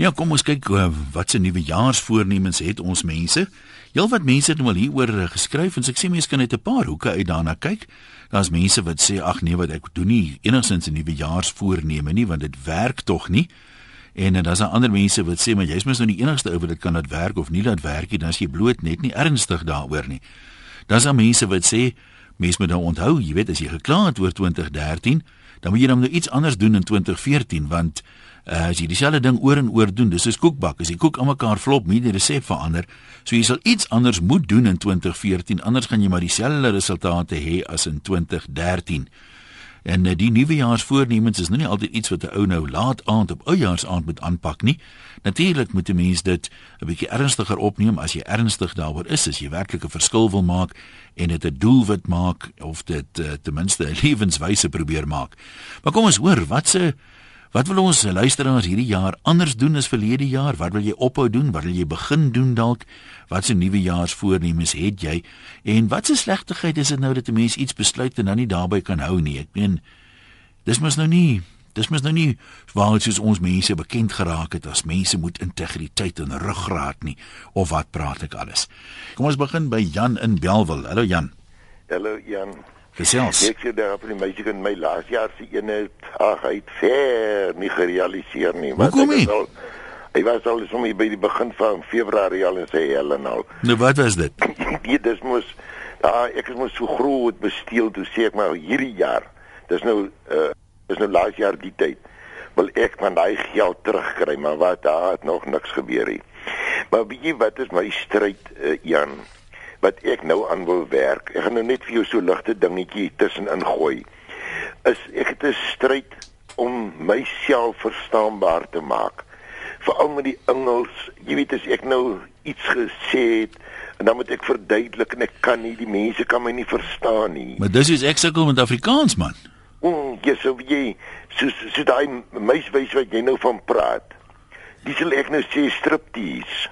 Ja, kom ons kyk uh, wat se nuwe jaarsvoornemens het ons mense. Heelwat mense het nou al hieroor uh, geskryf en ek sê mense kan net 'n paar hoeke uit daarna kyk. Daar's mense wat sê ag nee, wat ek doen nie enigsins 'n nuwe jaarsvoorneme nie want dit werk tog nie. En dan daar's ander mense wat sê maar jy's mos nou die enigste ou wat dit kan laat werk of nie laat werk nie, dan as jy bloot net nie ernstig daaroor nie. Daar's dan mense wat sê mense moet nou onthou, jy weet as jy gekla het oor 2013, dan moet jy dan nou iets anders doen in 2014 want uh, as jy dieselfde ding oor en oor doen, dis soos koekbak, as jy koek almekaar flop, moet die resep verander. So jy sal iets anders moet doen in 2014, anders gaan jy maar dieselfde resultate hê as in 2013. En uh, die nuwejaarsvoornemens is nou nie altyd iets wat 'n ou nou laat aand op oujaarsaand moet aanpak nie. Natuurlik moet 'n mens dit 'n bietjie ernstiger opneem as jy ernstig daaroor is, as jy werklik 'n verskil wil maak en dit 'n doelwit maak of dit uh, ten minste 'n lewenswyse probeer maak. Maar kom ons hoor, wat se Wat wil ons luisteraars hierdie jaar anders doen as verlede jaar? Wat wil jy ophou doen? Wat wil jy begin doen dalk? Wat se nuwe jaarsvoornemens het jy? En wat se slegtigheid is dit nou dat 'n mens iets besluit en dan nie daarbey kan hou nie? Ek meen dis mos nou nie dis mos nou nie waar ons ons mense bekend geraak het as mense moet integriteit en ruggraat nie of wat praat ek alles. Kom ons begin by Jan in Belwel. Hallo Jan. Hallo Jan. Gesels. Ek sê daar op die meisie in my laas jaar se ene ag hy het ver nie gerealiseer nie. Hoekom nie? Al, hy was al so by die begin van Februarie al en sê Helen al. Nou wat was dit? Die dis mos ja, ek is mos so groot besteel toe sê ek maar hierdie jaar. Dis nou uh dis nou laas jaar die tyd. Wil ek van daai geld terugkry, maar wat daar het nog niks gebeur nie. Maar weet jy wat is my stryd uh, Jan? Wat ek nou aan wil werk. Ek gaan nou net vir jou so ligte dingetjie tussenin gooi. Is ek het 'n stryd om myself verstaanbaar te maak. Veral met die Engels. Jy weet as ek nou iets gesê het en dan moet ek verduidelik en ek kan nie die mense kan my nie verstaan nie. Maar dis is ek sukkel met Afrikaans man. Mm, jy sou jy so so daai meiswys wat jy nou van praat. Dis sal ek nou sê striptease.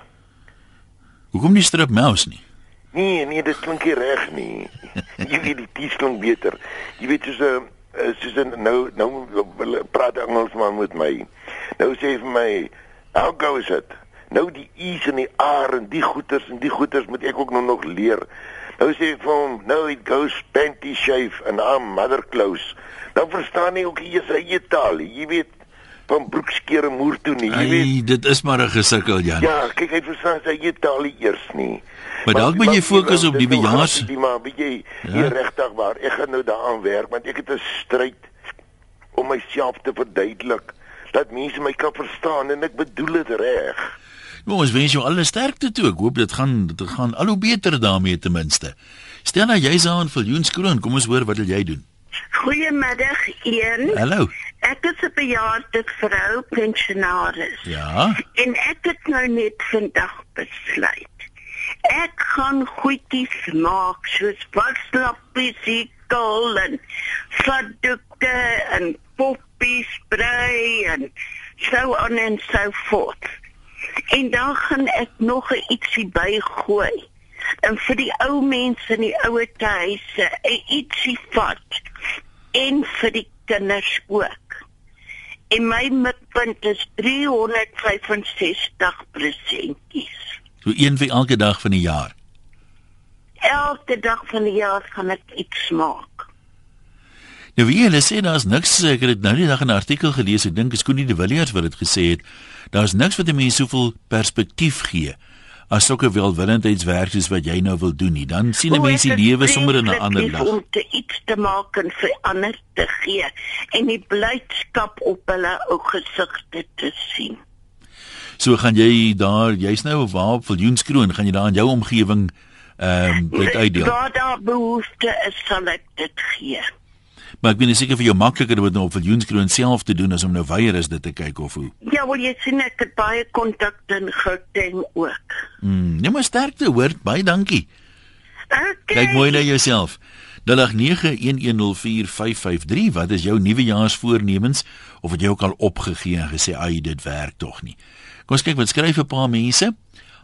Hoekom nie strip mouse nie? Nee, nee, dit klink nie reg nie. Jy weet die ties klink beter. Jy weet soos 'n eh, soos 'n nou nou praat Engelsman met my. Nou sê hy vir my, "How goes it?" Nou die E's en die R en die goeters en die goeters moet ek ook nou nog leer. Nou sê hy vir hom, "No, it goes panty shave and I'm mother close." Nou verstaan hy ook sê jy taal. Jy weet van broekskere moer toe nie, jy weet. Ai, dit is maar 'n gesukkel, Jan. Ja, kyk hy verstaan sy jy taal eers nie. Maar dalk moet jy fokus op die bejaars. Die maar weet jy, hier ja? regtig waar. Ek gaan nou daaraan werk want ek het 'n stryd om myself te verduidelik dat mense my kan verstaan en ek bedoel dit reg. Nou, ons wens jou alle sterkte toe. Ek hoop dit gaan dit gaan al hoe beter daarmee ten minste. Stella, jy's aan Viljoenskroon. Kom ons hoor wat wil jy doen? Goeiemiddag, een. Hallo. Ek is 'n bejaarde vrou, pensionaris. Ja. En ek het nou net vandag besluit ek gaan goedjies maak soos watslappies kol en saddukke en poppies brei en so aan en so voort. En dan gaan ek nog ietsie bygooi. En vir die ou mense in die ouer huise, ietsie vat. En vir die kinders ook. En my mikpunt is 365 presentjies. So een vir elke dag van die jaar. Elke dag van die jaar gaan ek iets maak. Nou wie hulle sê daar's niks ek het nou die dag 'n artikel gelees, ek dink is Koenie de Villiers wat dit gesê het. Daar's niks wat 'n mens soveel perspektief gee as sulke welwillendheidswerk soos wat jy nou wil doen nie. Dan sien 'n mens die lewe sommer in 'n ander lig. Om te iets te maak en vir ander te gee en die blydskap op hulle ou gesigte te sien. So gaan jy daar, jy's nou waar op Viljoenskroon, gaan jy daar in jou omgewing ehm um, dit uitdeel. Waar daar behoefte is, sal ek dit gee. Maar ek bin seker vir jou makliker om dit nou op Viljoenskroon self te doen as om nou weier is dit te kyk of hoe. Ja, wel jy sien ek het baie kontak in Gauteng ook. Mm, nee maar sterkte hoor, baie dankie. Okay. Kyk mooi na jouself. 0891104553 Wat is jou nuwejaarsvoornemens of het jy ook al opgegee en gesê ai dit werk tog nie? Kom ons kyk wat skryf 'n paar mense.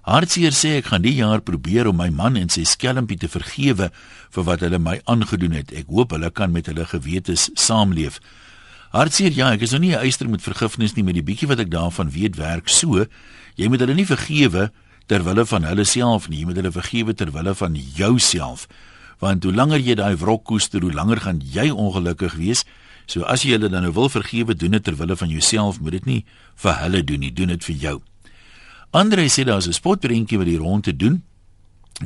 Hartseer sê ek gaan die jaar probeer om my man en sy skelmpie te vergewe vir wat hulle my aangedoen het. Ek hoop hulle kan met hulle gewetes saamleef. Hartseer ja, ek is nog nie 'n eister met vergifnis nie, maar die bietjie wat ek daarvan weet werk so. Jy moet hulle nie vergewe ter wille van hulle self nie, jy moet hulle vergewe ter wille van jouself. Want hoe langer jy daai wrok koester, hoe langer gaan jy ongelukkig wees. So as jy hulle dan nou wil vergewe, doen dit ter wille van jouself, moet dit nie vir hulle doen nie, doen dit vir jou. Andre sê daar's 'n spotprentjie wat die rond te doen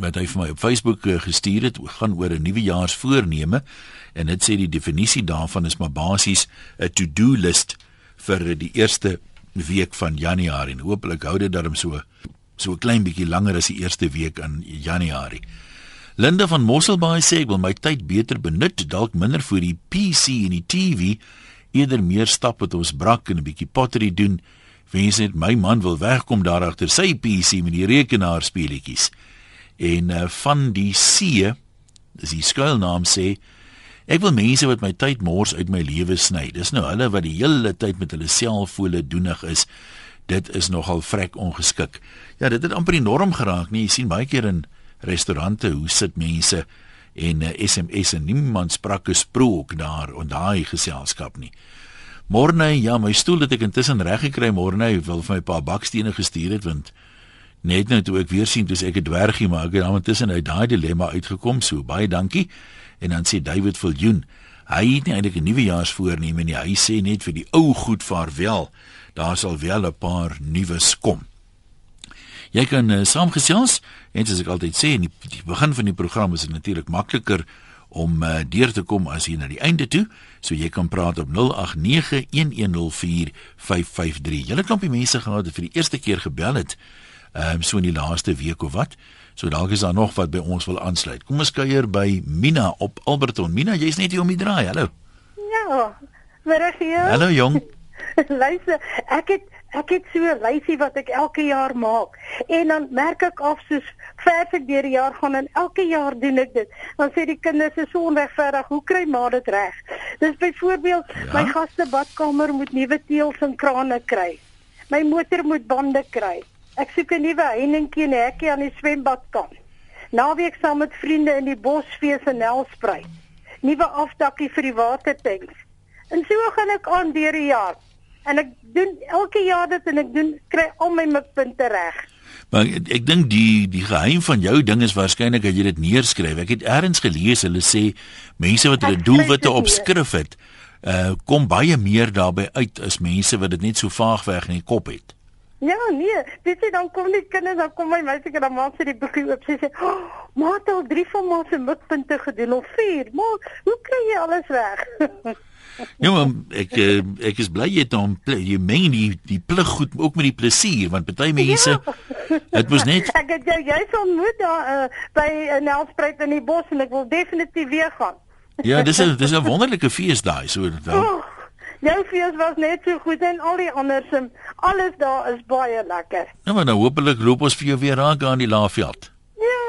wat hy vir my op Facebook eh, gestuur het, gaan oor 'n nuwejaarsvoorneme en dit sê die definisie daarvan is maar basies 'n to-do list vir die eerste week van Januarie. En hopelik hou dit darm so so 'n klein bietjie langer as die eerste week in Januarie. Linda van Mosselbaai sê ek wil my tyd beter benut, dalk minder vir die PC en die TV, eerder meer stap met ons brak en 'n bietjie pottery doen. Wens net my man wil wegkom daar agter sy PC met die rekenaar speletjies. En uh, van die see, dis die skuilnaam sê, ek wil mense wat my tyd mors uit my lewe sny. Dis nou hulle wat die hele tyd met hulle selfone doenig is. Dit is nogal vrek ongeskik. Ja, dit het amper die norm geraak, nee, jy sien baie keer in restaurante hoe sit mense en uh, eh, SMS en niemand spraak gesprook daar en daai geselskap nie. Morne, ja, my stoel het ek intussen reg gekry môre, wil vir my 'n paar bakstene gestuur het want net nou toe ek weer sien dis ek 'n dwergie maar ek het intussen uit daai dilemma uitgekom, so baie dankie. En dan sê David Viljoen, hy het nie eintlik 'n nuwejaarsvoorneme nie, hy sê net vir die ou goed vaarwel. Daar sal wel 'n paar nuus kom. Jy kan uh, saamgesels en soos ek altyd sê, in die, die begin van die program is dit natuurlik makliker om uh, deur te kom as jy na die einde toe, so jy kan praat op 0891104553. Julle klompie mense gehad het vir die eerste keer gebel het, ehm um, so in die laaste week of wat. So dalk is daar nog wat by ons wil aansluit. Kom ons kuier by Mina op Alberton. Mina, jy's net hier om die draai. Hallo. Ja. Waar is jy? Hallo jong. Luister, ek het ek het so 'n lysie wat ek elke jaar maak en dan merk ek af soos vers ek deur die jaar gaan en elke jaar doen ek dit. Dan sê die kinders is so onregverdig. Hoe kry ma dit reg? Dis byvoorbeeld ja? my gaste badkamer moet nuwe teëls en krane kry. My motor moet bande kry. Ek soek 'n nuwe heininkie en hekkie aan die swembadkant. Naweek saam met vriende in die bosfees en Nelspruit. Nuwe afdakkie vir die watertanks. En so gaan ek aan deur die jaar en ek doen elke jaar dit en ek doen kry al my mikpunte reg. Maar ek, ek dink die die geheim van jou ding is waarskynlik dat jy dit neerskryf. Ek het eers gelees hulle sê mense wat hulle doelwitte op skrif het, uh kom baie meer daarbey uit as mense wat dit net so vaag weg in die kop het. Ja, nee, dit sê dan kom die kinders dan kom my meisie en dan maak sy die boekie oop. Sy sê, oh, "Maar het al 3 van my se mikpunte gedoen of 4. Maar hoe kry jy alles weg?" Ja, maar ek eh, ek is bly jy het hom jy meng die die plig goed ook met die plesier want party mense dit was net Ek het jou jy sal moet daar uh, by Nelspruit in die bos en ek wil definitief weer gaan. Ja, dis 'n dis 'n wonderlike fees daai so dan. Oh, jou fees was net so goed en al die ander se alles daar is baie lekker. Nou maar nou hopelik loop ons vir jou weer raak aan die Laagveld.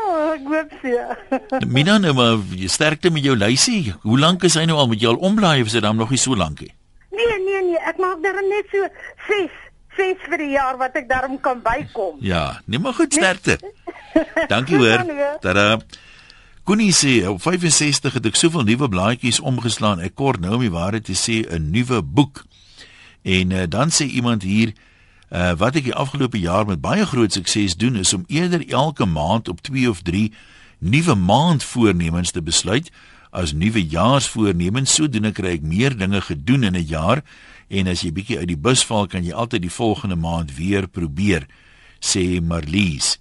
Ja, ek hoop so. Mina nou maar jy sterkte met jou lysie. Hoe lank is hy nou al met jou al omblaai of is dit dan nog nie so lank nie? Nee, nee, nee, ek maak daar net so 6 6 vir die jaar wat ek daarom kan bykom. Ja, nee maar goed sterkte. Dankie hoor. Tada. Koenie sê op 65 het ek soveel nuwe blaadjies omgeslaan. Ek kort nou om die waarheid te sê 'n nuwe boek. En uh, dan sê iemand hier uh, wat ek die afgelope jaar met baie groot sukses doen is om eerder elke maand op 2 of 3 nuwe maandvoornemens te besluit as nuwe jaarsvoornemens. Sodoende kry ek meer dinge gedoen in 'n jaar en as jy bietjie uit die bus val, kan jy altyd die volgende maand weer probeer, sê Marlies.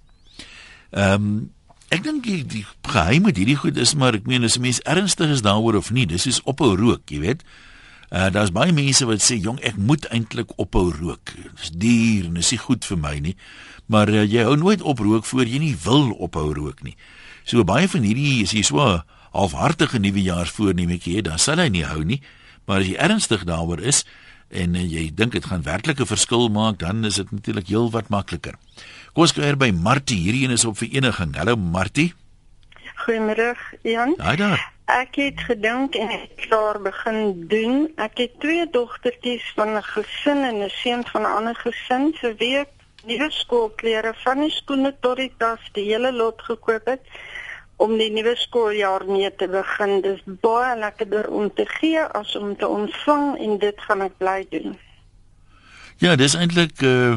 Ehm um, Ek dink die, die geheim met hierdie goed is maar ek meen as 'n mens ernstig is daaroor of nie, dis is ophou rook, jy weet. Uh daar's baie mense wat sê jong, ek moet eintlik ophou rook. Dis duur en dis nie goed vir my nie. Maar uh, jy hou nooit op rook voor jy nie wil ophou rook nie. So baie van hierdie is hier so halfhartige nuwejaarsvoornemetjie dan sal hy nie hou nie. Maar as jy ernstig daaroor is en uh, jy dink dit gaan werklik 'n verskil maak, dan is dit natuurlik heelwat makliker. Kom ons kuier by Martie. Hierdie een is op vereniging. Hallo Martie. Goeiemôre, Jan. Haai daar. Ek het gedink en ek klaar begin doen. Ek het twee dogtertjies van 'n gesin en 'n seun van 'n ander gesin. Se week nuwe skoolklere van die skoene tot die tas, die hele lot gekoop het. om die nuwe skooljaar mee te begin. Dis baie lekkerder om te gee as om te ontvang en dit gaan ek bly doen. Ja, dis eintlik uh,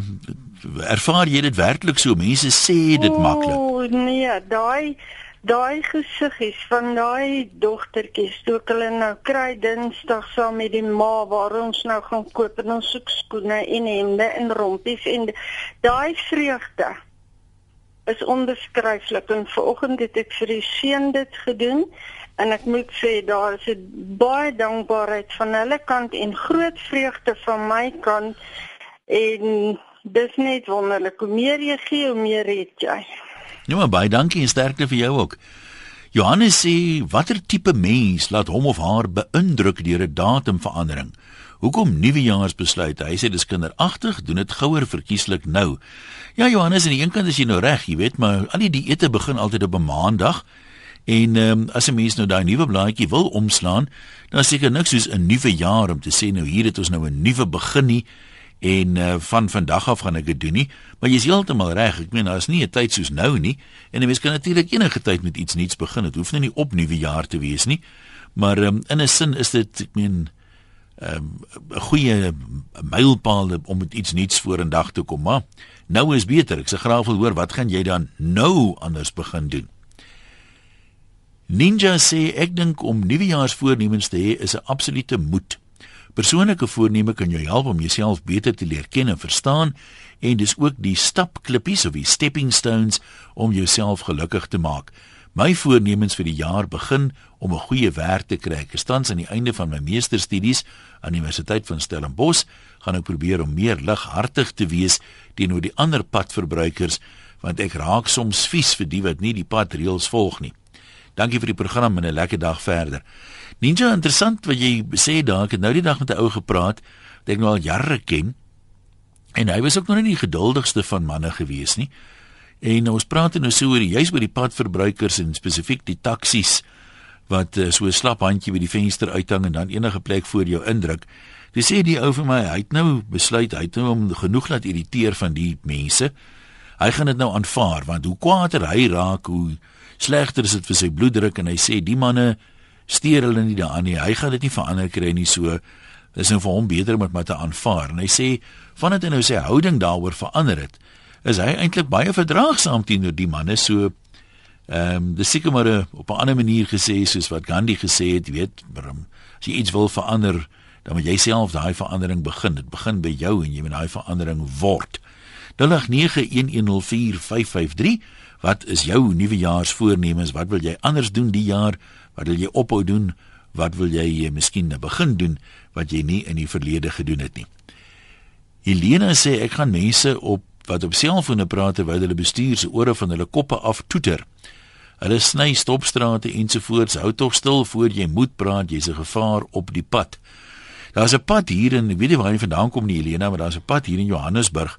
ervaar jy dit werklik so? Mense sê dit maklik. O nee, daai daai gesiggies van daai dogtertjies toe hulle nou kry Dinsdag saam met die ma waar ons nou gaan koop en ons soek skoene en hemde en rompies en daai vreugde is onbeskryflik. En vanoggend het ek vir die seun dit gedoen en ek moet sê daar is baie dankbaarheid van hulle kant en groot vreugde van my kant. En dis net wonderlik. Hoe meer jy gee hoe meer het jy Ja, maar baie dankie en sterkte vir jou ook. Johannes sê watter tipe mens laat hom of haar beïndruk deur 'n datumverandering? Hoekom nuwejaarsbesluit? Hy sê dis kinderagtig, doen dit gouer verkieslik nou. Ja, Johannes, aan die een kant is jy nou reg, jy weet, maar al die diete begin altyd op 'n maandag. En ehm um, as 'n mens nou daai nuwe blaadjie wil omslaan, dan seker niks soos 'n nuwe jaar om te sê nou hier het ons nou 'n nuwe begin nie en uh, van vandag af gaan ek dit doen nie maar jy is heeltemal reg. Ek meen daar is nie 'n tyd soos nou nie en 'n mens kan natuurlik enige tyd met iets nuuts begin. Dit hoef nou nie op nuwe jaar te wees nie maar um, in 'n sin is dit ek meen ehm, 'n um, goeie mylpaal om met iets nuuts voor in dag te kom maar nou is beter. Ek se graag wil hoor wat gaan jy dan nou anders begin doen? Ninja sê ek dink om nuwejaarsvoornemens te hê is 'n absolute moet Persoonlike voorneme kan jou help om jouself beter te leer ken en verstaan en dis ook die stapklippies of die stepping stones om jouself gelukkig te maak. My voornemens vir die jaar begin om 'n goeie werk te kry. Ek staan aan die einde van my meesterstudies aan die Universiteit van Stellenbosch, gaan ek probeer om meer lighartig te wees teenoor die ander padverbruikers want ek raak soms vies vir die wat nie die padreëls volg nie. Dankie vir die program en 'n lekker dag verder. Ninja, interessant wat jy sê daar. Ek het nou die dag met 'n ou gepraat wat ek nou al jare ken. En hy was ook nog nie die geduldigste van manne gewees nie. En ons praat nou so oor juis oor die padverbruikers en spesifiek die taksies wat uh, so 'n slap handjie by die venster uithang en dan enige plek voor jou indruk. Dis sê die ou vir my, hy het nou besluit, hy het nou om genoeg laat irriteer van die mense. Hy gaan dit nou aanvaar want hoe kwaader hy raak, hoe slegter is dit vir sy bloeddruk en hy sê die manne steur hulle nie daaraan nie. Hy gaan dit nie verander kry nie so. Dis nou vir hom beter om dit maar te aanvaar. En hy sê vandat hy nou sy houding daaroor verander het, is hy eintlik baie verdraagsaam teenoor die manne so ehm um, dis seker maar op 'n ander manier gesê soos wat Gandhi gesê het, weet, as jy iets wil verander, dan moet jy self daai verandering begin. Dit begin by jou en jy moet daai verandering word. 0891104553 Wat is jou nuwejaarsvoornemens? Wat wil jy anders doen die jaar? Wat wil jy ophou doen? Wat wil jy eh, miskien begin doen wat jy nie in die verlede gedoen het nie? Helena sê ek gaan mense op wat op selfone praat terwyl hulle bestuur se ore van hulle koppe af toeter. Hulle sny stopstrate ensovoorts. Hou tog stil voor jy moet praat. Jy's 'n gevaar op die pad. Daar's 'n pad hier in, ek weet nie waar hy vandaan kom nie, Helena, maar daar's 'n pad hier in Johannesburg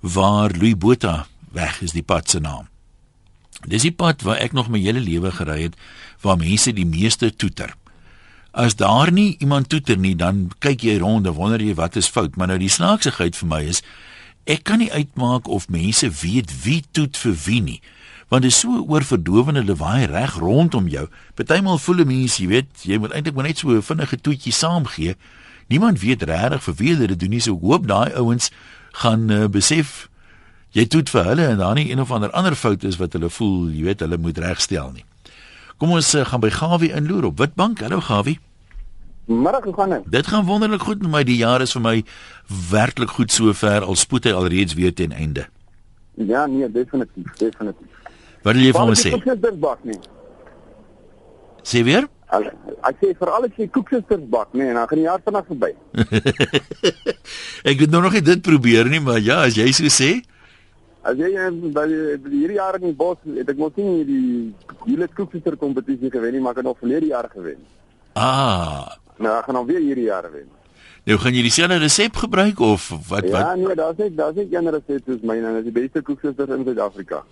waar Louis Botha weg is die pad se naam. Dis die pad waar ek nog my hele lewe gery het waar mense die meeste toeter. As daar nie iemand toeter nie, dan kyk jy rond en wonder jy wat is fout, maar nou die snaaksigheid vir my is ek kan nie uitmaak of mense weet wie toet vir wie nie. Want dit is so oorverdowende lawaai reg rondom jou. Partymal voel 'n mens, jy weet, jy moet eintlik maar net so 'n vinnige toetjie saamgee. Niemand weet regtig vir wie hulle dit doen nie. So hoop daai ouens gaan uh, besef jy toet vir hulle en dan nie een of ander ander fout is wat hulle voel, jy weet, hulle moet regstel nie. Kom ons uh, gaan by Gawie inloer op Witbank. Hallo Gawie. Môre gaan dit. Dit gaan wonderlik goed met my. Die jaar is vir my werklik goed sover. Al spoed hy alreeds weer ten einde. Ja, nee, definitief, definitief. Wat wil jy van my sê? Ek het dit bak nie. Sê weer? Ek sê vir al die koeksisters bak, nee, dan gaan die jaar vanaf verby. ek het nou nog nie dit probeer nie, maar ja, as jy so sê. As jy by hierdie jaar in die bos, het ek mos nie die hele koeksister kompetisie gewen nie, maar ek het nog verlede jaar gewen. Ah. Nou, ek gaan nou weer hierdie jaar wen. Nou gaan jy dieselfde resep gebruik of wat ja, wat? Ja, nee, daar's net daar's net een resep soos myne, dis die beste koeksister in Suid-Afrika.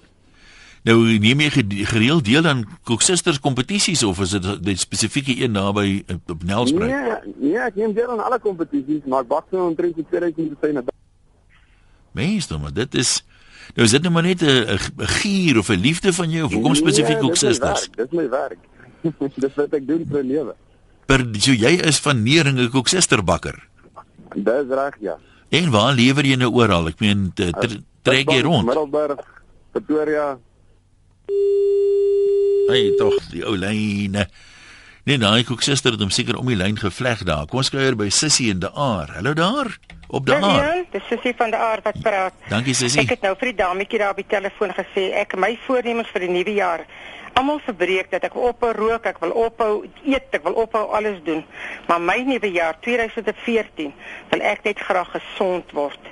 Nou neem jy gereeld deel aan koeksisters kompetisies of is dit 'n spesifieke een naby op Nelspruit? Nee, nee, ek neem deel aan alle kompetisies, maar ek bak so omtrent 2000 syne. Meeste, maar dit is Nou is dit nou maar net 'n 'n gier of 'n liefde van jou of hoekom spesifiek Nee, ook dis my susters? werk, Dis my werk. dis wat ek doen vir 'n lewe. Per so jy is van Nering ook susterbakker. Dis reg, ja. En waar lewer jy nou oral? Ek meen te- tre- trek jy rond. Middelburg, Pretoria. Hey tog die ou lyne. Nee, daai koek suster het hom seker om die lyn gevleg daar. Kom ons kuier by Sissie en Daar. Hallo daar. Op daar. Jan, dis Sissie van die aard wat praat. Dankie Sissie. Ek het nou vir die dametjie daar op die telefoon gesê ek my voornemens vir die nuwe jaar almal verbreek dat ek wil ophou rook, ek wil ophou eet, ek wil ophou alles doen. Maar my nuwe jaar 2014 wil ek net graag gesond word.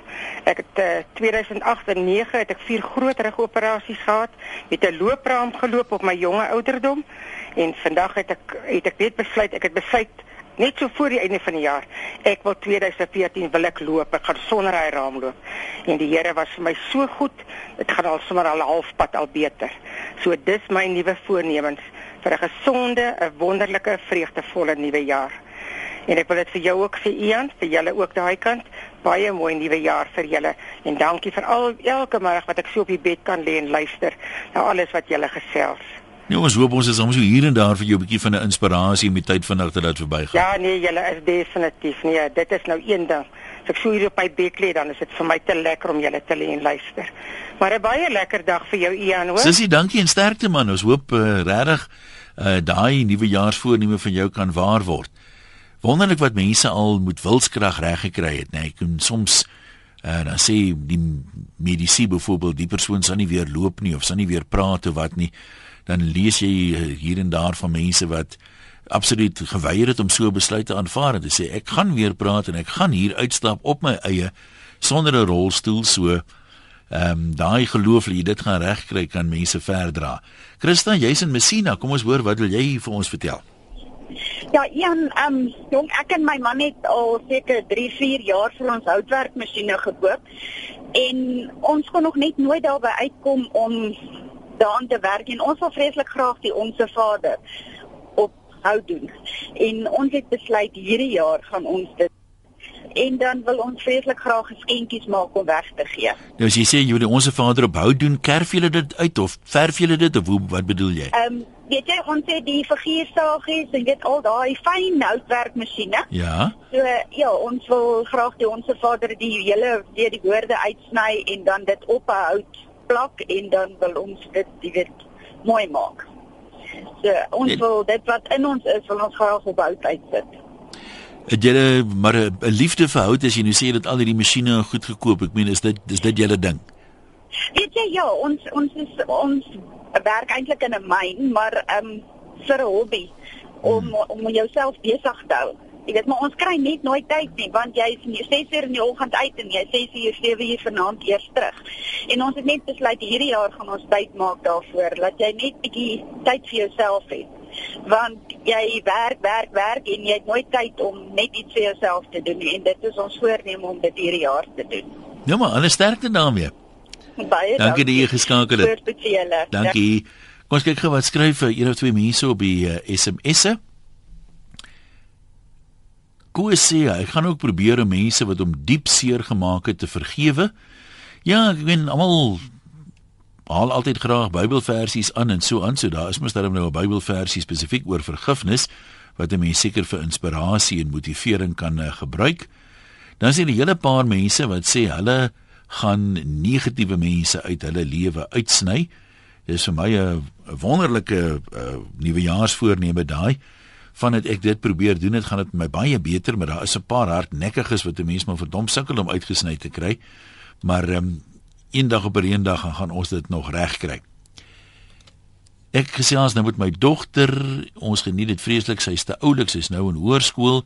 Ek het uh, 2008 en 9 het ek vier groot rigoperasies gehad, met 'n loopraam geloop op my jonge ouderdom en vandag het ek het ek net besluit, ek het besluit net so voor die einde van die jaar. Ek wil 2014 wil ek loop. Ek gaan sonder hy raam loop. En die Here was vir my so goed. Dit gaan al sommer al halfpad al beter. So dis my nuwe voornemens vir 'n gesonde, 'n wonderlike, vreugdevolle nuwe jaar. En ek wil dit vir jou ook sê Ian, vir julle ook daai kant. Baie mooi nuwe jaar vir julle en dankie vir al elke middag wat ek so op die bed kan lê en luister na alles wat julle gesels. Nee, ons hoop ons is soms so hier en daar vir jou 'n bietjie van 'n inspirasie met tyd vinnig te laat verbygaan. Ja, nee, julle is definitief. Nee, dit is nou een ding. As ek so hier op my bed lê, dan is dit vir my te lekker om julle te lê en luister. Maar 'n baie lekker dag vir jou Ian, hoor. Sissie, dankie en sterkte man. Ons hoop uh, regtig uh, daai nuwe jaarsvoorneme van jou kan waar word. Wonderlik wat mense al met wilskrag reg gekry het, nê. Nee, ek kan soms uh, dan sê die mediese byvoorbeeld die persoon sal nie weer loop nie of sal nie weer praat of wat nie. Dan lees jy hier en daar van mense wat absoluut geweier het om so 'n besluit te aanvaar en te sê ek gaan weer praat en ek gaan hier uitstap op my eie sonder 'n rolstoel so Ehm um, daai geloof dat jy dit gaan regkry kan mense verdra. Christa, jy's in Messina. Kom ons hoor wat wil jy vir ons vertel? Ja, Ian, ehm um, jong, ek en my man het al seker 3, 4 jaar vir ons houtwerkmasjiene gekoop en ons kon nog net nooit daarby uitkom om daaraan te werk en ons wil vreeslik graag die onsse Vader op hout doen. En ons het besluit hierdie jaar gaan ons dit en dan wil ons vreeslik graag geskenkies maak om weg te gee. Nou as jy sê die onsse Vader op hout doen, kerf jy dit uit of verf jy dit of hoe, wat bedoel jy? Ehm um, weet jy ons het die figuurstaagies en weet al daai fyn houtwerkmasjiene. Ja. So ja, ons wil graag die onsse Vader die hele weer die woorde uitsny en dan dit op 'n hout plak en dan wil ons dit jy weet mooi maak. So ons wil dit wat in ons is, wil ons graag op hout uitsit. Het jy maar 'n 'n liefde vir hout as jy nou sê dat al hierdie masjiene goed gekoop. Ek meen is dit is dit julle ding? Weet jy ja, ons ons is ons werk eintlik in 'n myn, maar ehm um, vir 'n hobby om hmm. om jouself besig te hou. Jy weet maar ons kry net nooit tyd nie want jy is nie 6 uur in die oggend uit en jy 6 uur 7 uur vanaand eers terug. En ons het net besluit hierdie jaar gaan ons tyd maak daarvoor dat jy net bietjie tyd vir jouself het. Want jy werk, werk, werk en jy het nooit tyd om net iets vir jouself te doen nie en dit is ons voorneme om dit hierdie jaar te doen. Nou maar, alle sterkte daarmee. Baie Dankie dat jy geskakel het. Dankie. Kom ons kyk gou wat skryf vir een of twee mense op die uh, SMS'e. Koos sê hy gaan ook probeer om mense wat hom diep seer gemaak het te vergewe. Ja, ek weet almal haal altyd graag Bybelversies aan en so aan, so daar is mos daarom nou 'n Bybelversie spesifiek oor vergifnis wat 'n mens seker vir inspirasie en motivering kan uh, gebruik. Dan is daar 'n hele paar mense wat sê hulle gaan negatiewe mense uit hulle lewe uitsny. Dis vir my 'n wonderlike uh, nuwejaarsvoorneme daai vandat ek dit probeer doen, dit gaan dit my baie beter, maar daar is 'n paar hardnekkiges wat 'n mens maar verdom sukkel om uitgesny te kry. Maar ehm um, eendag op 'n eendag gaan, ons dit nog reg kry. Ek gesels nou met my dogter. Ons geniet dit vreeslik. Sy's te oulik, sy's nou in hoërskool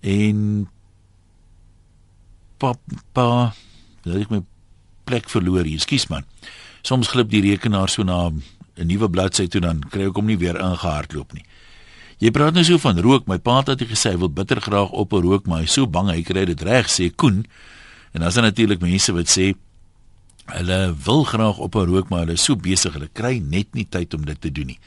en pappa, nou het ek my plek verloor hier. Skus man. Soms glip die rekenaar so na 'n nuwe bladsy toe dan kry ek hom nie weer ingehardloop nie. Jy praat nou so van rook. My pa het gesê hy wil bitter graag op 'n rook, maar hy is so bang hy kry dit reg, sê Koen. En dan is daar natuurlik mense wat sê hulle wil graag op 'n rook, maar hulle is so besig, hulle kry net nie tyd om dit te doen nie.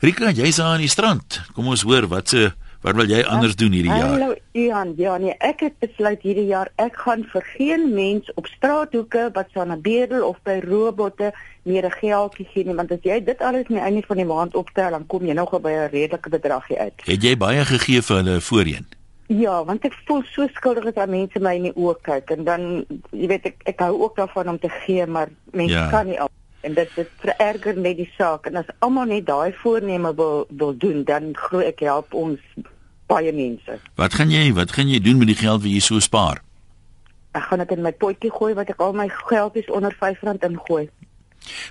Rika, jy's daar aan die strand. Kom ons hoor wat se Wat wil jy anders doen hierdie jaar? Hallo Ian, ja nee, ek het besluit hierdie jaar ek gaan vir geen mens op straathoeke wat staan 'n bedel of by robotte meer 'n geldjie gee nie, want as jy dit alles aan die einde van die maand optel, dan kom jy nog by 'n redelike bedragie uit. Het jy baie gegee vir hulle voorheen? Ja, want ek voel so skuldig as daar mense my in die oë kyk en dan jy weet ek ek hou ook daarvan om te gee, maar mense Ja. kan nie al en dit dit vererger net die saak en as almal net daai voorneme wil wil doen, dan glo ek help ons baie mense. Wat gaan jy wat gaan jy doen met die geld wat jy so spaar? Ek gaan dit in my potjie gooi wat ek al my geldies onder R5 ingooi.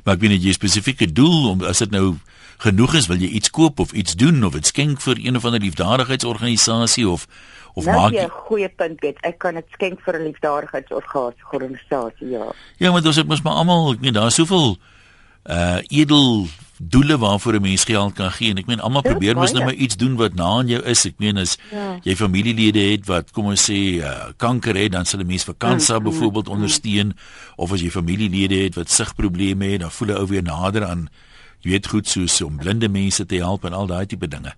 Maar ek weet jy spesifieke doel om as dit nou genoeg is, wil jy iets koop of iets doen of dit skenk vir een of ander liefdadigheidsorganisasie of of nou maak jy 'n goeie punt het. Ek kan dit skenk vir 'n liefdadigheidsorganisasie, ja. Ja, maar dit mos maar almal, ek meen daar's soveel uh edel doele waarvoor 'n mens geld kan gee en ek meen almal Dis probeer mos nou maar iets doen wat na aan jou is. Ek meen as Ja. jy familielede het wat kom ons sê uh, kanker het, dan sal 'n mens vir kansa Mm, mm, byvoorbeeld ondersteun of as jy familielede het wat sigprobleme het, dan voel 'n ou weer nader aan jy weet goed soos om blinde mense te help en al daai tipe dinge.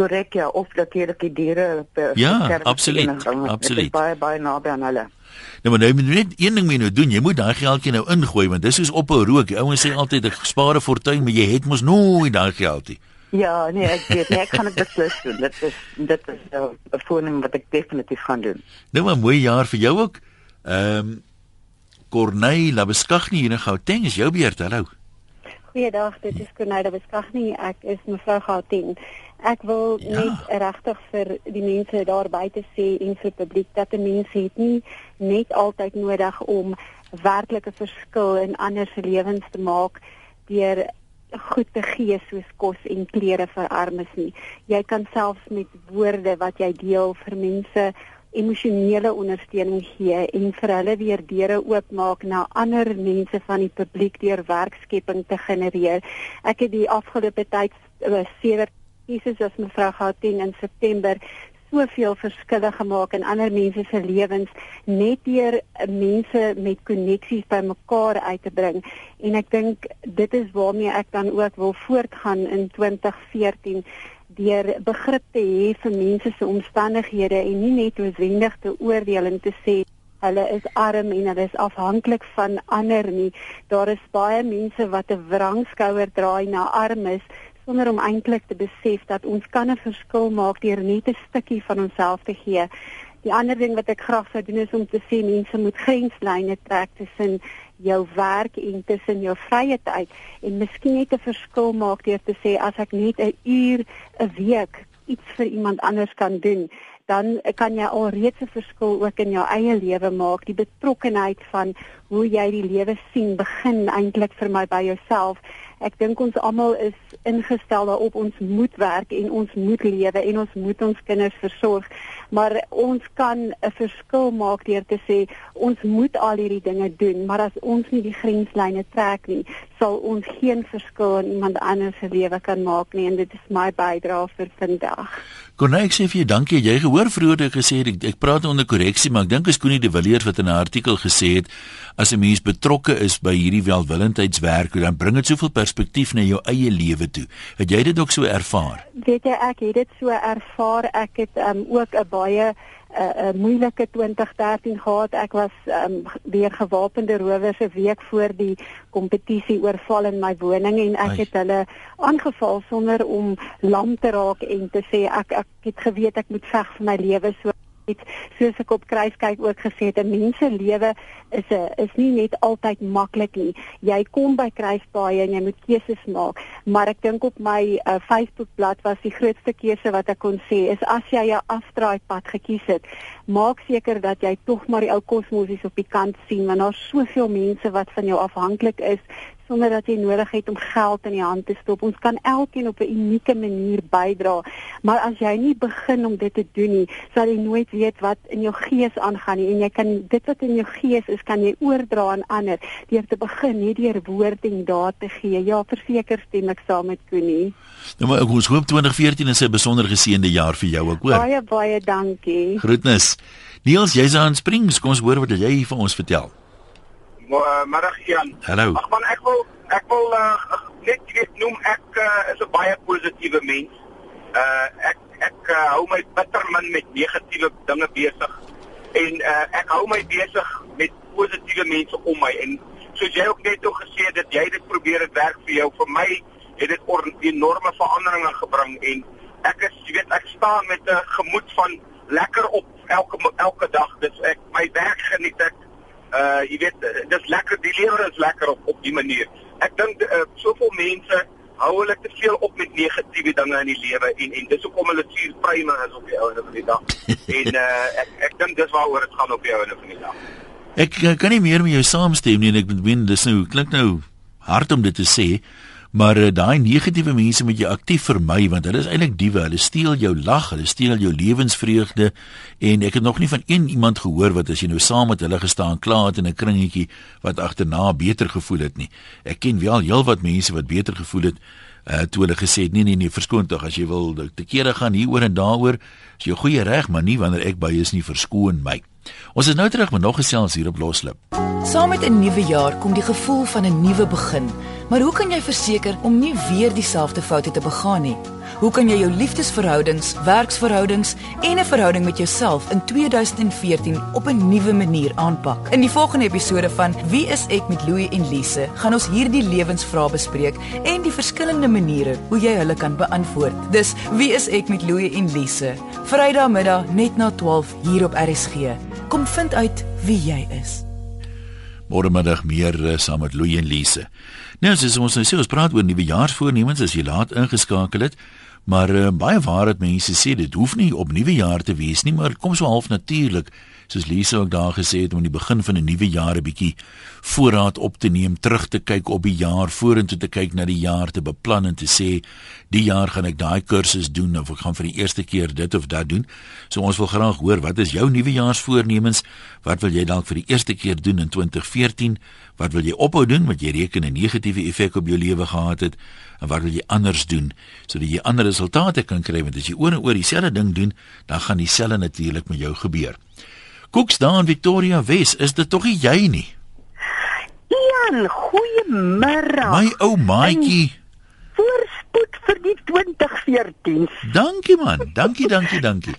Korrek ja, of natuurlik die diere be- Ja, beskerm absoluut, absoluut. baie baie naby aan hulle. Nou maar nou moet net een ding moet jy nou doen, jy moet daai geldjie nou ingooi want dis soos ophou rook. Die ouens sê altyd 'n fortuin, maar jy het mos nooit daai geldjie. Ja, nee, ek weet nie, ek gaan dit beslis doen. Dit is dit is nou 'n voorneme wat ek definitief gaan doen. Nou maar mooi jaar vir jou ook. Ehm um, Corneille Labeskagni hier in Gauteng is jou beurt. Hallo. Goeiedag, dit is Cornelia Beskagni. Ek is mevrou Gauteng. Ek wil Ja. net regtig vir die mense daar buite sê en vir publiek dat 'n mens het nie net altyd nodig om werklike verskil in ander se lewens te maak deur goed te gee soos kos en klere vir armes nie. Jy kan selfs met woorde wat jy deel vir mense emosionele ondersteuning gee en vir hulle weer deure oopmaak na ander mense van die publiek deur werkskepping te genereer. Ek het die afgelope tyd uh, sewe kies as mevrou Gauteng in September soveel verskille gemaak in ander mense se lewens net deur uh, mense met koneksies bymekaar uit te bring en ek dink dit is waarmee ek dan ook wil voortgaan in 2014 deur begrip te hê vir mense se omstandighede en nie net noodwendig te oordeel en te sê hulle is arm en hulle is afhanklik van ander nie. Daar is baie mense wat 'n wrangskouer draai na armes sonder om eintlik te besef dat ons kan 'n verskil maak deur net 'n stukkie van onsself te gee. Die ander ding wat ek graag sou doen is om te sê mense moet grenslyne trek tussen jou werk en tussen jou vrye tyd. En miskien net 'n verskil maak deur te sê as ek net 'n uur 'n week iets vir iemand anders kan doen dan kan jy alreeds 'n verskil ook in jou eie lewe maak die betrokkenheid van hoe jy die lewe sien begin eintlik vir my by jouself. Ek dink ons almal is ingestel daarop ons moet werk en ons moet lewe en ons moet ons kinders versorg. Maar ons kan 'n verskil maak deur te sê ons moet al hierdie dinge doen maar as ons nie die grenslyne trek nie sal ons geen verskil in iemand anders se lewe kan maak nie en dit is my bydrae vir vandag Corneille, ek sê vir jou dankie. Jy gehoor vroeër ek gesê het ek, ek praat onder korreksie, maar ek dink as Koenie de Villiers wat in 'n artikel gesê het as 'n mens betrokke is by hierdie welwillendheidswerk, dan bring dit soveel perspektief na jou eie lewe toe. Het jy dit ook so ervaar? weet jy ek het dit so ervaar ek het um, ook 'n baie 'n uh, moeilike 2013 gehad ek was um, weer gewapende rowers 'n week voor die kompetisie oorval in my woning en ek Ai. het hulle aangeval sonder om lam te raak en te sê ek ek het geweet ek moet veg vir my lewe so het soos ek op kruiskyk ook gesê het 'n mens se lewe is 'n is nie net altyd maklik nie. Jy kom by kruispaaie en jy moet keuses maak, maar ek dink op my uh, Facebookblad was die grootste keuse wat ek kon sê is as jy 'n afdraaipad gekies het, maak seker dat jy tog maar die ou kosmosies op die kant sien want daar's soveel mense wat van jou afhanklik is sonder dat jy nodig het om geld in die hand te stop. Ons kan elkeen op 'n unieke manier bydra, maar as jy nie begin om dit te doen nie, sal jy nooit weet wat in jou gees aangaan nie en jy kan dit wat in jou gees is, kan jy oordra aan ander deur te begin net deur woord en daad te gee. Ja, verseker stem ek saam met Koenie. Nou maar ons hoop 2014 is 'n besonder geseënde jaar vir jou ook, hoor. Baie baie dankie. Groetnis. Niels, jy's aan Springs. Kom ons hoor wat jy vir ons vertel. Uh, middag Jan. Hallo. Ag man, ek wil ek wil uh, net weet noem ek uh, is 'n baie positiewe mens. Uh ek ek uh, hou my bitter min met negatiewe dinge besig en uh, ek hou my besig met positiewe mense om my en soos jy ook net o gesê het dat jy dit probeer dit werk vir jou vir my het dit enorme veranderinge gebring en ek is jy weet ek staan met 'n gemoed van lekker op elke elke dag dis ek my werk geniet ek uh jy weet dis lekker die lewe is lekker op op die manier. Ek dink uh, soveel mense hou hulle te veel op met negatiewe dinge in die lewe en en dis hoekom hulle suur pryme is op die ouene van die dag. En uh ek ek dink dis waaroor dit gaan op die ouene van die dag. Ek uh, kan nie meer met jou saamstem nie en ek bedoel dis nou klink nou hard om dit te sê Maar uh, daai negatiewe mense moet jy aktief vermy want hulle is eintlik diewe. Hulle steel jou lag, hulle steel jou lewensvreugde en ek het nog nie van een iemand gehoor wat as jy nou saam met hulle gestaan klaar het in 'n kringetjie wat agterna beter gevoel het nie. Ek ken wel heelwat mense wat beter gevoel het uh, toe hulle gesê het nee nee nee verskoon tog as jy wil te kere gaan hieroor en daaroor is jy goeie reg maar nie wanneer ek by is nie verskoon my. Ons is nou terug met nog gesels hier op Loslip. Saam met 'n nuwe jaar kom die gevoel van 'n nuwe begin. Maar hoe kan jy verseker om nie weer dieselfde foute te begaan nie? Hoe kan jy jou liefdesverhoudings, werksverhoudings en 'n verhouding met jouself in 2014 op 'n nuwe manier aanpak? In die volgende episode van Wie is ek met Louie en Lise, gaan ons hierdie lewensvrae bespreek en die verskillende maniere hoe jy hulle kan beantwoord. Dis Wie is ek met Louie en Lise, Vrydag middag net na 12 hier op RSG. Kom vind uit wie jy is. Môremiddag meer uh, saam met Louie en Lise. Nou as ons nou sê ons praat oor nuwe jaarsvoornemens as jy laat ingeskakel het, maar uh, baie waar dit mense sê dit hoef nie op nuwe jaar te wees nie, maar kom so half natuurlik soos Lise ook daar gesê het om in die begin van 'n nuwe jaar 'n bietjie voorraad op te neem, terug te kyk op die jaar, vorentoe te kyk na die jaar te beplan en te sê die jaar gaan ek daai kursus doen of ek gaan vir die eerste keer dit of dat doen. So ons wil graag hoor wat is jou nuwejaarsvoornemens? Wat wil jy dalk vir die eerste keer doen in 2014? Wat wil jy ophou doen wat jy reken 'n negatiewe effek op jou lewe gehad het? En wat wil jy anders doen sodat jy ander resultate kan kry want as jy oor en oor dieselfde ding doen, dan gaan dieselfde natuurlik met jou gebeur. Koeks daar in Victoria Wes, is dit tog nie jy nie? Ian, goeiemôre. My ou maatjie. Voorspoed vir die 2014. Dankie man, dankie, dankie, dankie.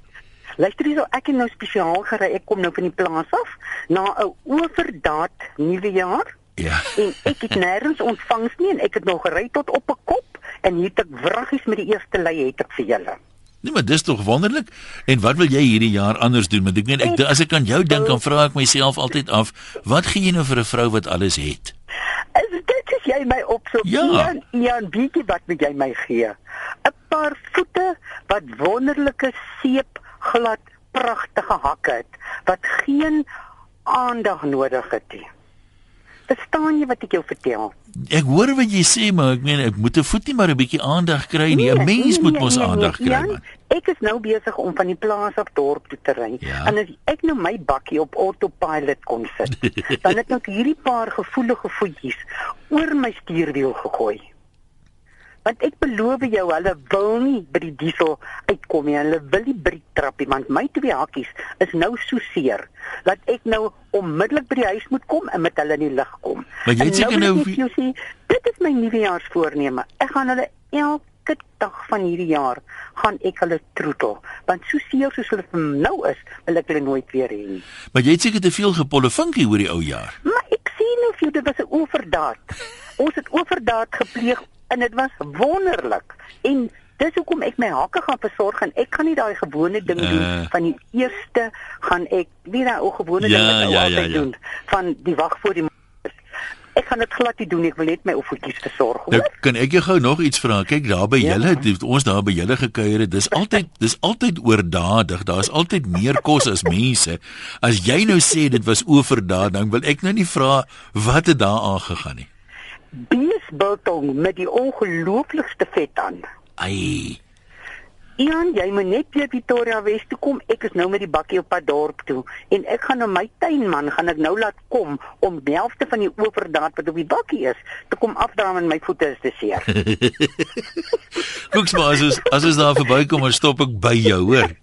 Luister hierso, ek het nou spesiaal gery. Ek kom nou van die plaas af na 'n oordaat nuwe jaar. Ja. En ek het nêrens ontvangs nie en ek het nog gery tot op 'n kop en hier het ek wraggies met die eerste lei het ek vir julle. Nee, maar dis tog wonderlik. En wat wil jy hierdie jaar anders doen? Want ek meen ek as ek aan jou dink, dan vra ek myself altyd af, wat gee jy nou vir 'n vrou wat alles het? Is dit is jy my opsoek? Ja. Ian, Ian, bietjie wat moet jy my gee? 'n Paar voete wat wonderlike seep glad pragtige hakke het wat geen aandag nodig het nie. Verstaan jy wat ek jou vertel? Ek hoor wat jy sê, maar ek meen ek moet 'n voetie maar 'n bietjie aandag kry nie. 'n Nee, Mens nee, moet nee, mos nee, aandag nee. kry Jan, man. Ek is nou besig om van die plaas af dorp toe te ry. Ja. En as ek nou my bakkie op autopilot kon sit, dan het ek hierdie paar gevoelige voetjies oor my stuurwiel gegooi. Want ek beloof jou, hulle wil nie by die diesel uitkom nie. Hulle wil nie by die trappie want my twee hakkies is nou so seer dat ek nou onmiddellik by die huis moet kom en met hulle in die lug kom. Maar jy wil nou vir jou sê, dit is my nuwejaarsvoorneme. Ek gaan hulle elke dag van hierdie jaar gaan ek hulle troetel want so seer soos hulle nou is, wil ek hulle nooit weer hê nie. Maar jy het seker te veel gepollefunkie oor die ou jaar. Maar ek sien of jy dit was 'n oordaat. Ons het oordaat gepleeg en dit was wonderlik. En dis hoekom ek my hakke gaan versorg en ek gaan nie daai gewone ding Eh. doen van die eerste gaan ek nie daai ou gewone Ja, ding wat ou ja, ja, altyd ja. doen van die wag voor die. Ek gaan dit glad nie doen, ek wil net my oefentjies versorg. Nou Hoor? kan ek jou gou nog iets vra. Kyk daar by Ja. julle, het ons daar by julle gekuier het. Dis altyd dis altyd oordadig. Daar's altyd meer kos as mense. As jy nou sê dit was oordaad, dan wil ek nou nie vra wat het daar aangegaan nie. Beesbiltong met die ongelooflikste vet aan. Ai. Ian, jy moet net weer Pretoria Wes toe kom. Ek is nou met die bakkie op pad dorp toe en ek gaan na my tuinman gaan ek nou laat kom om die helfte van die oordaad wat op die bakkie is te kom afdraam en my voete is te seer. Koeks maar as ons, as ons daar verbykom, dan stop ek by jou, hoor.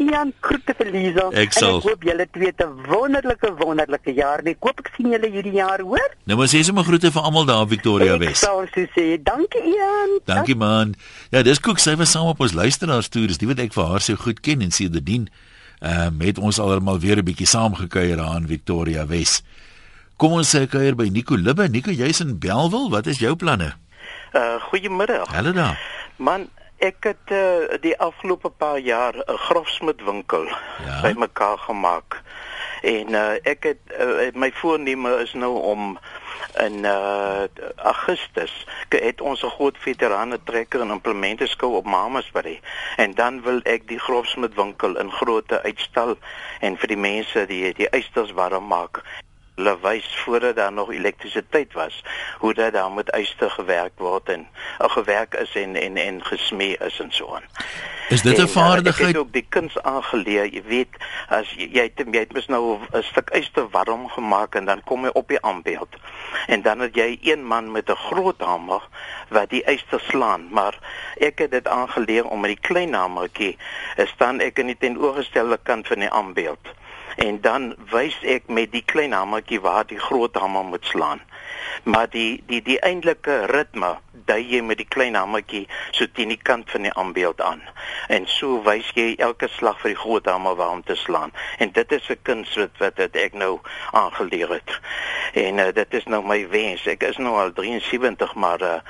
Ian, groete vir Liesel. Ek sal. ek hoop julle twee te wonderlike wonderlike jaar. Ek hoop ek sien julle hierdie jaar, hoor? Nou maar sê sommer groete vir almal daar in Victoria Ek Wes. sal so sê. Dankie Ian. Dankie man. Ja, dis Koeks, sy was saam op ons luisteraar verjaardagstoer is die wat ek vir haar so goed ken en sedertdien ehm uh, het ons almal weer 'n bietjie saamgekuier daar in Victoria Wes. Kom ons sê kuier by Nico Libbe. Nico, jy's in Belwel. Wat is jou planne? Uh goeiemiddag. Hallo daar. Man, ek het uh, die afgelope paar jaar 'n grofsmidwinkel ja? bymekaar gemaak. En uh, ek het uh, my voorneme is nou om in uh, Augustus het ons 'n groot veterane trekker en implemente skou op Mamasbury. En dan wil ek die grofsmidwinkel in grootte uitstal en vir die mense die die eisters warm maak hulle wys voordat daar nog elektrisiteit was hoe dat daar met yster gewerk word en uh, gewerk is en en en gesmee is en so aan. Is dit 'n vaardigheid? Ek het ook die kuns aangeleer, jy weet, as jy jy het, jy het mis nou 'n stuk yster warm gemaak en dan kom jy op die aanbeeld. En dan het jy een man met 'n groot hamer wat die yster slaan, maar ek het dit aangeleer om met die klein hamertjie staan ek in die teenoorgestelde kant van die aanbeeld en dan wys ek met die klein hamertjie waar die groot hamer moet slaan. Maar die die die eintlike ritme dui jy met die klein hamertjie so teen die kant van die aanbeeld aan. En so wys jy elke slag vir die groot hamer waar om te slaan. En dit is 'n kuns wat wat dit ek nou aangeleer het. En uh, dit is nou my wens. Ek is nou al 73, maar uh,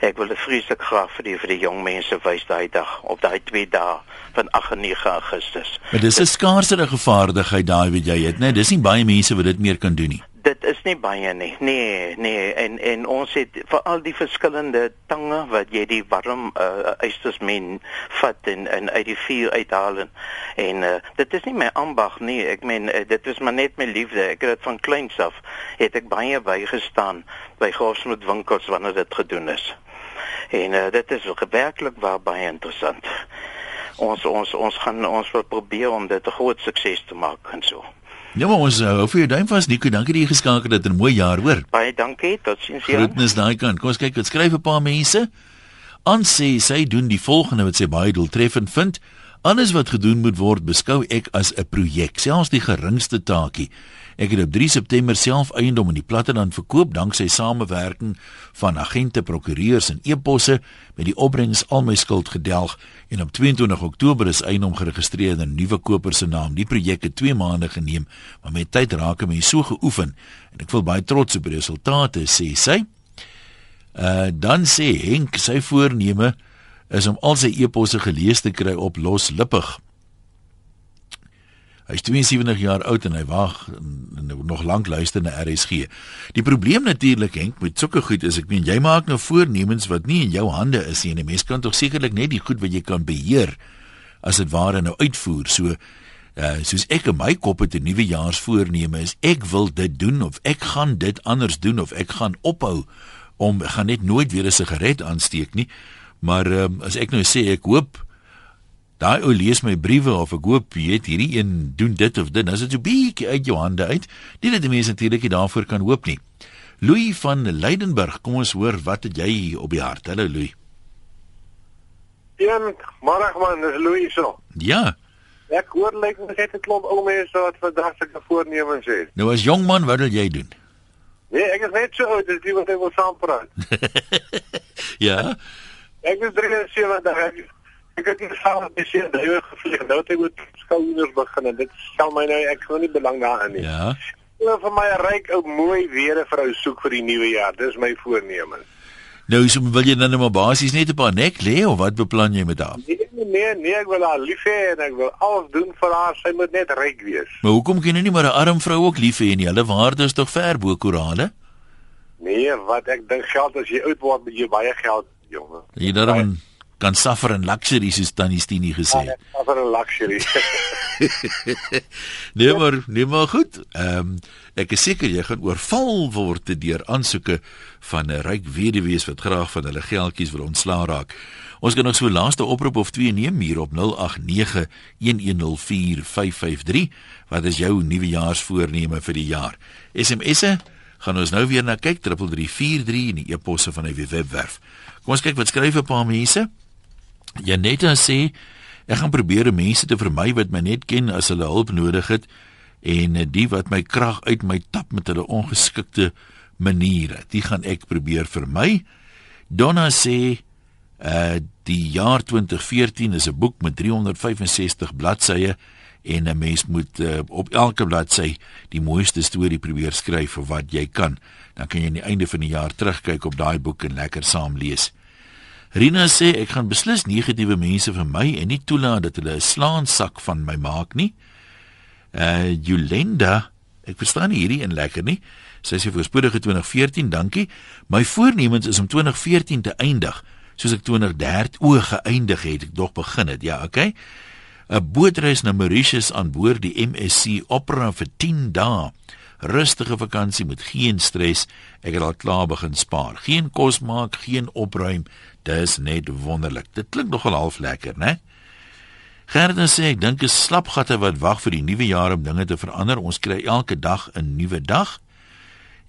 ek wil dit vreeslik graag vir die vir die jong mense wys daai dag op daai twee dae van 8 en 9 Augustus. Maar dis 'n skaarsere gevaardigheid daai wat jy het, né? Nee, dis nie baie mense wat dit meer kan doen nie. Dit is nie baie nie. Nee, nee, en en ons het vir al die verskillende tange wat jy die warm uh, eisters men vat en en uit die vuur uithaal en, en uh, dit is nie my ambag nie. Ek meen uh, dit is maar net my liefde. Ek het dit van kleins af het ek baie bygestaan by gosmet winkels wanneer dit gedoen is. En uh, dit is werklik waar baie interessant ons ons ons gaan ons wil probeer om dit 'n groot sukses te maak en so. Ja, maar ons hou vir jou duim vas Nico. Dankie dat jy geskakel het. 'n Mooi jaar, hoor. Baie dankie. Totsiens ja. Groetnis daai kant. Kom ons kyk wat skryf 'n paar mense. Aan sê sy doen die volgende wat sy baie doeltreffend vind. Alles wat gedoen moet word, beskou ek as 'n projek, selfs die geringste taakie. Ek het op 3 September self eiendom in die platteland verkoop danksy samewerking van agente, prokureurs en e-posse met die opbrengs al my skuld gedelg en op 22 Oktober is eiendom geregistreer in 'n nuwe koper se naam. Die projek het 2 maande geneem, maar met tyd raak ek so geoefen en ek voel baie trots op die resultate, sê sy. Uh dan sê Henk sy voorneme is om al sy e-posse gelees te kry op loslippig. Hy's 72 jaar oud en hy wag nog lank luister na RSG. Die probleem natuurlik Henk met sulke goed is ek meen jy maak nou voornemens wat nie in jou hande is nie 'n mens kan tog sekerlik net die goed wat jy kan beheer as dit ware nou uitvoer. So uh soos ek in my kop het 'n nuwe jaarsvoorneme is ek wil dit doen of ek gaan dit anders doen of ek gaan ophou om gaan net nooit weer 'n sigaret aansteek nie. Maar um, as ek nou sê ek hoop daai ou lees my briewe of ek hoop jy het hierdie een doen dit of dit, as dit so bietjie uit jou hande uit, nie dat die mense natuurlik daarvoor kan hoop nie. Louis van Leidenburg, kom ons hoor wat het jy op die hart? Hallo Louis. Ja, môre man, dis Louis so. Ja. Ek hoor lyk like, net 'n klomp ou mense wat vandag sulke voornemens het. Nou as jong man, wat wil jy doen? Nee, ek is net so oud, dis die wat ek wil saampraat. ja. Ek is 73 jaar ek het nie saam met sy drywe gevlieg nou het ek met skouers begin en dit stel my nou ek glo nie belang daarin nie. Ja. Ek vir my 'n ryk ou mooi weer vrou soek vir die nuwe jaar. Dis my voornemen. Nou so wil jy dan nou maar basies net 'n paar nek lê of wat beplan jy met haar? Nee nee, nee ek wil haar lief hê en ek wil alles doen vir haar. Sy moet net ryk wees. Maar hoekom kan jy nie maar 'n arm vrou ook lief hê nie? Hulle waarde is tog ver bo korale? Nee, wat ek dink geld as jy oud word met jy baie geld, jonge. Jy dan kan suffer in luxury soos Tannie Stini gesê het. Ja, suffer in luxury. nee maar, nee maar goed. Ehm um, ek is seker jy gaan oorval word deur aansoeke van 'n ryk weduwees wat graag van hulle geldjies wil ontslaa raak. Ons kan nog so laaste oproep of twee neem hier op 0891104553. Wat is jou nuwejaarsvoorneme vir die jaar? SMS'e gaan ons nou weer na kyk 3343 in die e-posse van die webwerf. Kom ons kyk wat skryf 'n paar mense. Janetta sê ek gaan probeer mense te vermy wat my net ken as hulle hulp nodig het en die wat my krag uit my tap met hulle ongeskikte maniere. Dit gaan ek probeer vermy. Donna sê Uh die jaar 2014 is 'n boek met 365 bladsye en 'n mens moet uh, op elke bladsy die mooiste storie probeer skryf vir wat jy kan. Dan kan jy aan die einde van die jaar terugkyk op daai boek en lekker saam lees. Rina sê ek gaan beslis negatiewe mense vir my en nie toelaat dat hulle 'n slaansak van my maak nie. Uh Yolanda, ek verstaan nie hierdie in lekker nie. Sy sê voorspoedige 2014, dankie. My voornemens is om 2014 te eindig soos ek 2013 o geëindig het, ek dog begin het. Ja, okay. 'n Bootreis na Mauritius aan boord die MSC Opera vir 10 dae. Rustige vakansie met geen stres. Ek het al klaar begin spaar. Geen kos maak, geen opruim. Dis net wonderlik. Dit klink nogal half lekker, né? Gerda sê ek dink is slapgatte wat wag vir die nuwe jaar om dinge te verander. Ons kry elke dag 'n nuwe dag.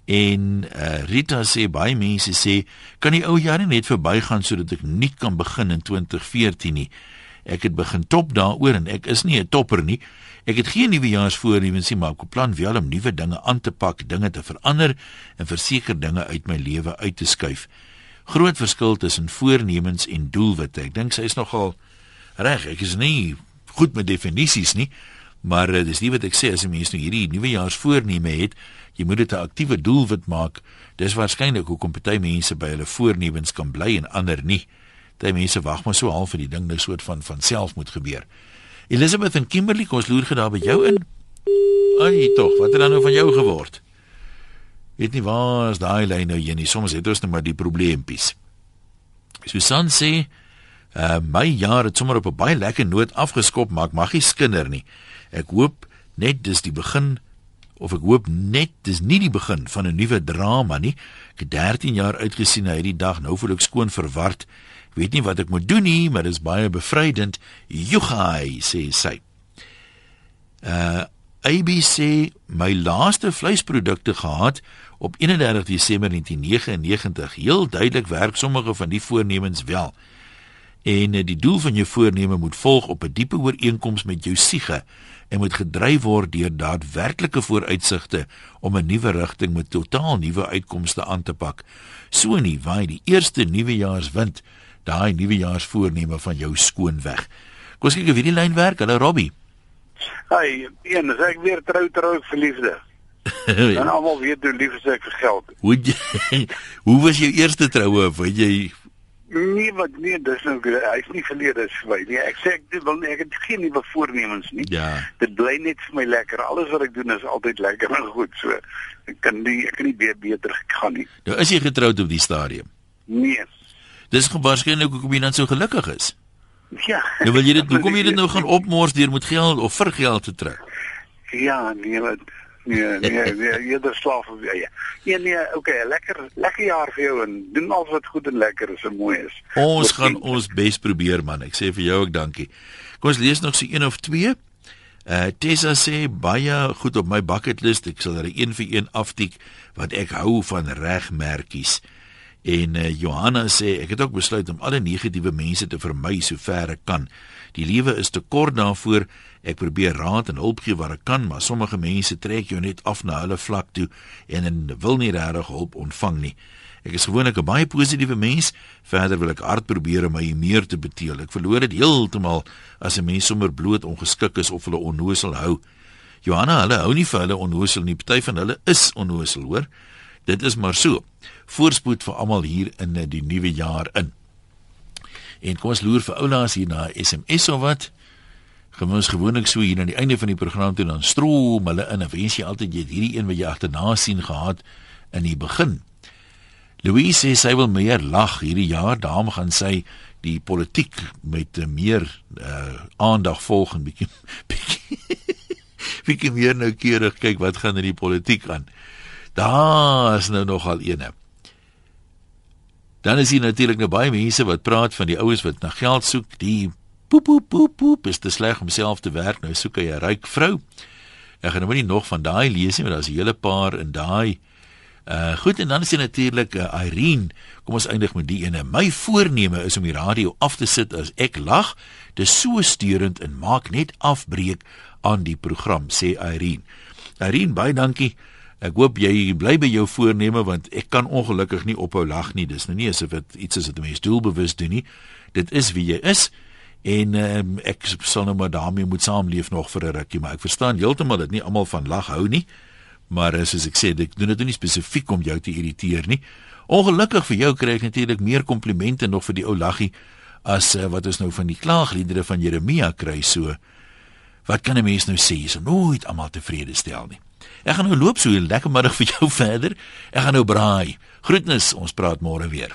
En uh, Rita sê baie mense sê kan die ou jare net verbygaan sodat ek nie kan begin in 2014 nie. Ek het begin top daaroor en ek is nie 'n topper nie. Ek het geen nuwejaarsvoornemens nie, maar ek beplan wel om nuwe dinge aan te pak, dinge te verander en verseker dinge uit my lewe uit te skuif groot verskil tussen voornemens en doelwitte. Ek dink sy is nogal reg. Ek is nie goed met definisies nie, maar uh, dis nie wat ek sê as 'n mens nou hierdie nuwejaarsvoorneme het, jy moet dit 'n aktiewe doelwit maak. Dis waarskynlik hoekom party mense by hulle voornemens kan bly en ander nie. Party mense wag maar so half vir die ding nou soort van van self moet gebeur. Elizabeth en Kimberley, kom ons loer gedaar by jou in. Ai tog, wat het dan nou van jou geword? weet nie waar is daai lyn nou hier nie. Soms het ons net maar die probleempies. Susan sê, uh, my jaar het sommer op 'n baie lekker noot afgeskop, maar ek mag nie skinder nie. Ek hoop net dis die begin of ek hoop net dis nie die begin van 'n nuwe drama nie. Ek het 13 jaar uitgesien na hierdie dag. Nou voel ek skoon verward. Weet nie wat ek moet doen nie, maar dit is baie bevrydend. Jugai sê sy. Uh ABC my laaste vleisprodukte gehad op 31 Desember 1999. Heel duidelik werk sommige van die voornemens wel. En eh, die doel van jou voorneme moet volg op 'n diepe ooreenkoms met jou siege en moet gedryf word deur daadwerklike vooruitsigte om 'n nuwe rigting met totaal nuwe uitkomste aan te pak. So nie waai die eerste nuwejaarswind daai nuwejaarsvoorneme van jou skoon weg. Kom ons kyk of hierdie lyn werk. Hallo Robbie. Hey, een, is ek weer trou trou verliefde. en almal weet hoe lief ek vir geld. Hoe jy, hoe was jou eerste troue? Wat jy Nee, wat nee, dis nou hy's nie gelede is vir my nie. Ek sê ek wil nie, ek het geen nuwe voornemens nie. Ja. Dit bly net vir my lekker. Alles wat ek doen is altyd lekker en goed. So ek kan nie ek kan nie weer beter gaan nie. Nou is jy getroud op die stadium? Nee. Dis waarskynlik hoekom jy dan so gelukkig is. Ja. Nou wil jy dit hoekom jy dit nou gaan opmors deur met geld of vir geld te trek? Ja, nee, wat Nee, nee, nee, eerder slaaf of ja. Nee, nee, okay, lekker lekker jaar vir jou en doen alles wat goed en lekker is en mooi is. Ons Tot gaan ons bes probeer man. Ek sê vir jou ook dankie. Kom ons lees nog so een of twee. Uh Tessa sê baie goed op my bucket list. Ek sal er een vir een aftik wat ek hou van regmerkies. En uh, Johanna sê ek het ook besluit om alle negatiewe mense te vermy sover ek kan. Die lewe is te kort daarvoor. Ek probeer raad en hulp gee waar ek kan, maar sommige mense trek jou net af na hulle vlak toe en en wil nie regtig hulp ontvang nie. Ek is gewoonlik 'n baie positiewe mens. Verder wil ek hard probeer om my meer te beteel. Ek verloor dit heeltemal as 'n mens sommer bloot ongeskik is of hulle onnosel hou. Johanna, hulle hou nie vir hulle onnosel nie. Party van hulle is onnosel, hoor. Dit is maar so. Voorspoed vir almal hier in die nuwe jaar in. En kom ons loer vir oulaas hier na SMS of wat? Gewoons gewoonlik so hier aan die einde van die program toe dan stroom hulle in en wens jy altyd jy hierdie een wat jy agterna sien gehad in die begin. Louise sê sy wil meer lag hierdie jaar, daarom gaan sy die politiek met meer uh, aandag volg en bietjie bietjie bietjie meer nou keurig kyk wat gaan in die politiek aan. Daar is nou nogal eene. Dan is hier natuurlik nou baie mense wat praat van die oues wat na geld soek, die poep poep poep poep is te sleg om self te werk. Nou soek hy 'n ryk vrou. Ek gaan nou nie nog van daai lees nie want daar's 'n hele paar in daai uh goed. En dan is jy natuurlik uh, Irene. Kom ons eindig met die ene. My voorneme is om die radio af te sit as ek lag. Dis so steurend en maak net afbreek aan die program sê Irene. Irene baie dankie Ek hoop jy bly by jou voorneme want ek kan ongelukkig nie ophou lag nie. Dis nou nie asof dit iets is wat 'n mens doelbewus doen nie. Dit is wie jy is. En um, ek sal nou maar daarmee moet saamleef nog vir 'n rukkie, maar ek verstaan heeltemal dat nie almal van lag hou nie. Maar soos ek sê, ek doen dit nie spesifiek om jou te irriteer nie. Ongelukkig vir jou kry ek natuurlik meer komplimente nog vir die ou laggie as uh, wat ons nou van die klaagliedere van Jeremia kry so. Wat kan 'n mens nou sê? So nooit almal tevrede stel nie. Ek gaan nou loop so 'n lekker middag vir jou verder. Ek gaan nou braai. Groetnis, ons praat môre weer.